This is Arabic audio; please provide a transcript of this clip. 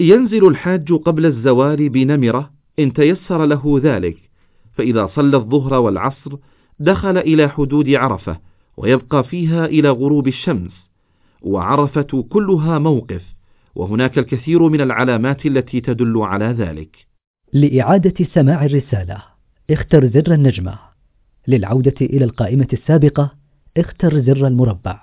ينزل الحاج قبل الزوال بنمرة إن تيسر له ذلك فإذا صلى الظهر والعصر دخل إلى حدود عرفة ويبقى فيها إلى غروب الشمس وعرفة كلها موقف وهناك الكثير من العلامات التي تدل على ذلك. لإعادة سماع الرسالة اختر زر النجمة. للعودة إلى القائمة السابقة اختر زر المربع.